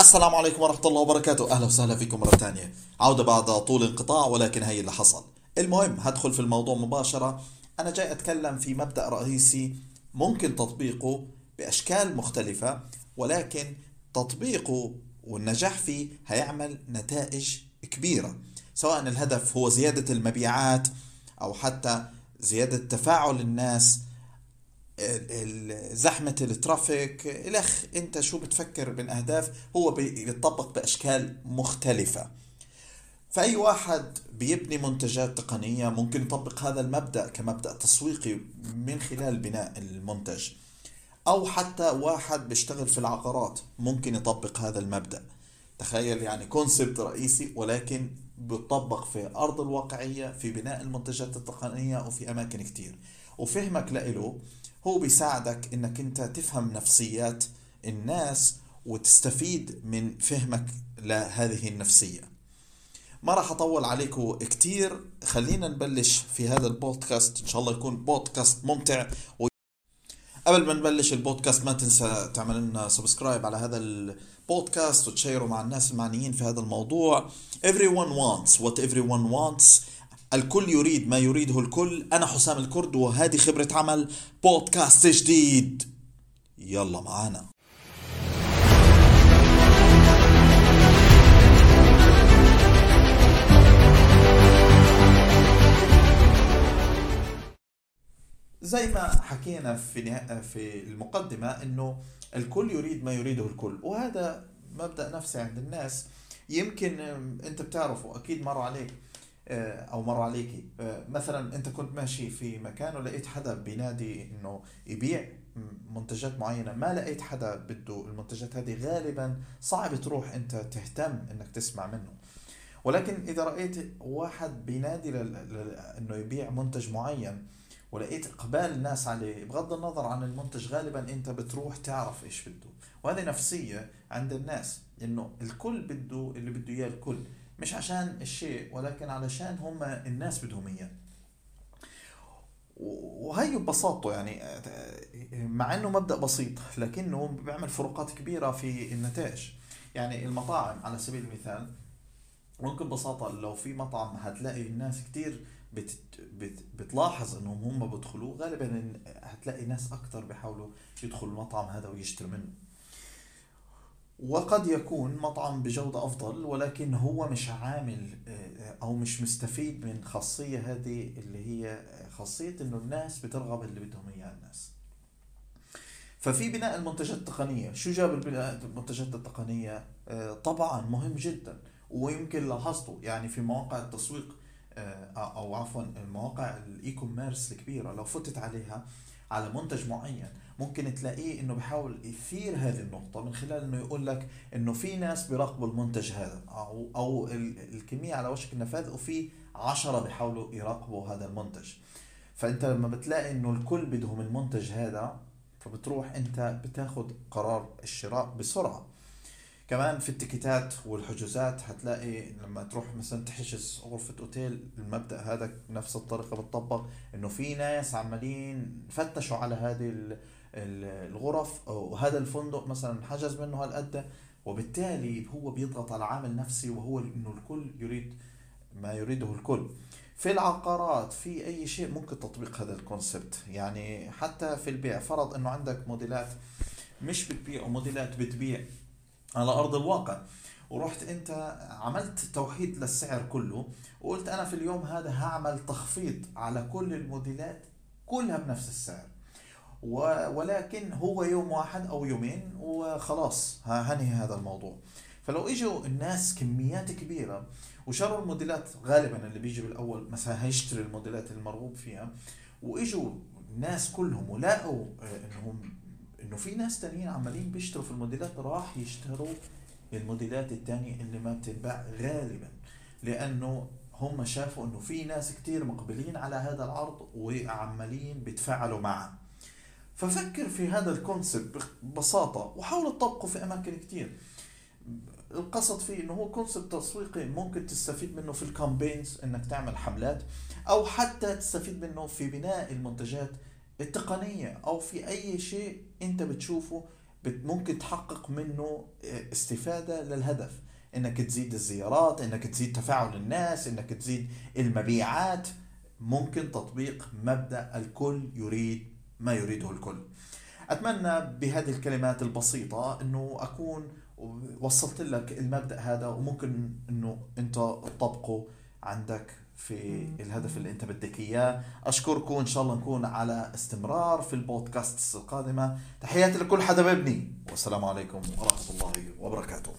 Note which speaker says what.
Speaker 1: السلام عليكم ورحمة الله وبركاته. أهلا وسهلا فيكم مرة ثانية. عودة بعد طول انقطاع ولكن هي اللي حصل. المهم هدخل في الموضوع مباشرة. أنا جاي أتكلم في مبدأ رئيسي ممكن تطبيقه بأشكال مختلفة ولكن تطبيقه والنجاح فيه هيعمل نتائج كبيرة. سواء الهدف هو زيادة المبيعات أو حتى زيادة تفاعل الناس ال- ال- زحمة ال traffic. الأخ أنت شو بتفكر من أهداف؟ هو بي- بيطبق بأشكال مختلفة. فأي واحد بيبني منتجات تقنية ممكن يطبق هذا المبدأ كمبدأ تسويقي من خلال بناء المنتج. أو حتى واحد بيشتغل في العقارات ممكن يطبق هذا المبدأ. تخيل يعني concept رئيسي ولكن بيطبق في أرض الواقعية في بناء المنتجات التقنية وفي أماكن كتير. وفهمك لإله هو بيساعدك إنك أنت تفهم نفسيات الناس وتستفيد من فهمك لهذه النفسية. ما راح أطول عليكم كتير. خلينا نبلش في هذا البودكاست. إن شاء الله يكون بودكاست ممتع. و... قبل ما نبلش البودكاست ما تنسى تعمل لنا subscribe على هذا البودكاست و share ه مع الناس المعنيين في هذا الموضوع. Everyone wants what everyone wants. الكل يريد ما يريده الكل. أنا حسام الكرد وهذه خبرة عمل بودكاست جديد. يلا معانا. زي ما حكينا في في المقدمة إنه الكل يريد ما يريده الكل وهذا مبدأ نفسي عند الناس يمكن أنت بتعرفه أكيد مر عليك آه، أو مر عليكي آه، مثلا أنت كنت ماشي في مكان ولقيت حدا بينادي إنه يبيع منتجات معينة ما لقيت حدا بده المنتجات هذه غالبا صعب تروح أنت تهتم إنك تسمع منه ولكن إذا رأيت واحد بينادي. إنه يبيع منتج معين ولقيت إقبال الناس عليه بغض النظر عن المنتج غالبا أنت بتروح تعرف إيش بده. وهذه نفسية عند الناس إنه الكل بده اللي بده إياه الكل. مش عشان الشيء ولكن علشان هم الناس بدهم إياه. وهي ببساطته يعني مع إنه مبدأ بسيط لكنه بيعمل فروقات كبيرة في النتائج. يعني المطاعم على سبيل المثال ممكن ببساطة لو في مطعم هتلاقي الناس كتير بت بت بتلاحظ إنهم هم بدخلوا غالبا هتلاقي ناس أكتر بيحاولوا يدخلوا المطعم هذا ويشتري منه. وقد يكون مطعم بجودة أفضل ولكن هو مش عامل آه، أو مش مستفيد من خاصية هذه اللي هي خاصية إنه الناس بترغب اللي بدهم إياه الناس. ففي بناء المنتجات التقنية. شو جاب البناء المنتجات التقنية؟ آه، طبعا مهم جدا. ويمكن لاحظته يعني في مواقع التسويق آه، أو عفوا المواقع ال e-commerce الكبيرة لو فتت عليها على منتج معين ممكن تلاقيه إنه بيحاول يثير هذه النقطة من خلال إنه يقول لك إنه في ناس بيراقبوا المنتج هذا أو أو ال- الكمية على وشك النفاذ وفي عشرة بيحاولوا يراقبوا هذا المنتج. فأنت لما بتلاقي إنه الكل بدهم المنتج هذا فبتروح أنت بتاخد قرار الشراء بسرعة. كمان في ال ticket ات والحجوزات هتلاقي لما تروح مثلا تحجز غرفة أوتيل المبدأ هذا نفس الطريقة بتطبق إنه في ناس عمالين فتشوا على هذه ال- ال- الغرف وهذا الفندق مثلا حجز منه هالقد وبالتالي هو بيضغط على عامل نفسي وهو إنه الكل يريد ما يريده الكل. في العقارات في أي شيء ممكن تطبيق هذا الكونسبت. يعني حتى في البيع فرض إنه عندك موديلات مش بتبيع وموديلات بتبيع. على أرض الواقع. ورحت أنت عملت توحيد للسعر كله وقلت أنا في اليوم هذا هعمل تخفيض على كل الموديلات كلها بنفس السعر. ولكن هو يوم واحد أو يومين وخلاص هنهي هذا الموضوع. فلو إجوا الناس كميات كبيرة وشروا الموديلات غالبا اللي بيجي بالأول مثلا هيشتري الموديلات المرغوب فيها وإجوا الناس كلهم ولقوا آه، إنهم إنه في ناس تانيين عمالين بيشتروا في الموديلات راح يشتروا الموديلات التانية اللي ما بتنباع غالبا. لأنه هم شافوا إنه في ناس كتير مقبلين على هذا العرض وعمالين بيتفاعلوا معه. ففكر في هذا ال concept ببساطة وحاول تطبقه في أماكن كتير. القصد فيه إنه هو concept تسويقي ممكن تستفيد منه في ال campaigns إنك تعمل حملات أو حتى تستفيد منه في بناء المنتجات التقنية أو في أي شيء أنت بتشوفه بت- ممكن تحقق منه آه، استفادة للهدف. إنك تزيد الزيارات إنك تزيد تفاعل الناس إنك تزيد المبيعات. ممكن تطبيق مبدأ الكل يريد ما يريده الكل. أتمنى بهذه الكلمات البسيطة أنه أكون وصلت لك المبدأ هذا وممكن أنه أنت تطبقه عندك. في الهدف اللي أنت بدك إياه. أشكركم. إن شاء الله نكون على استمرار في البودكاست القادمة. تحياتي لكل حدا ببني والسلام عليكم ورحمة الله وبركاته.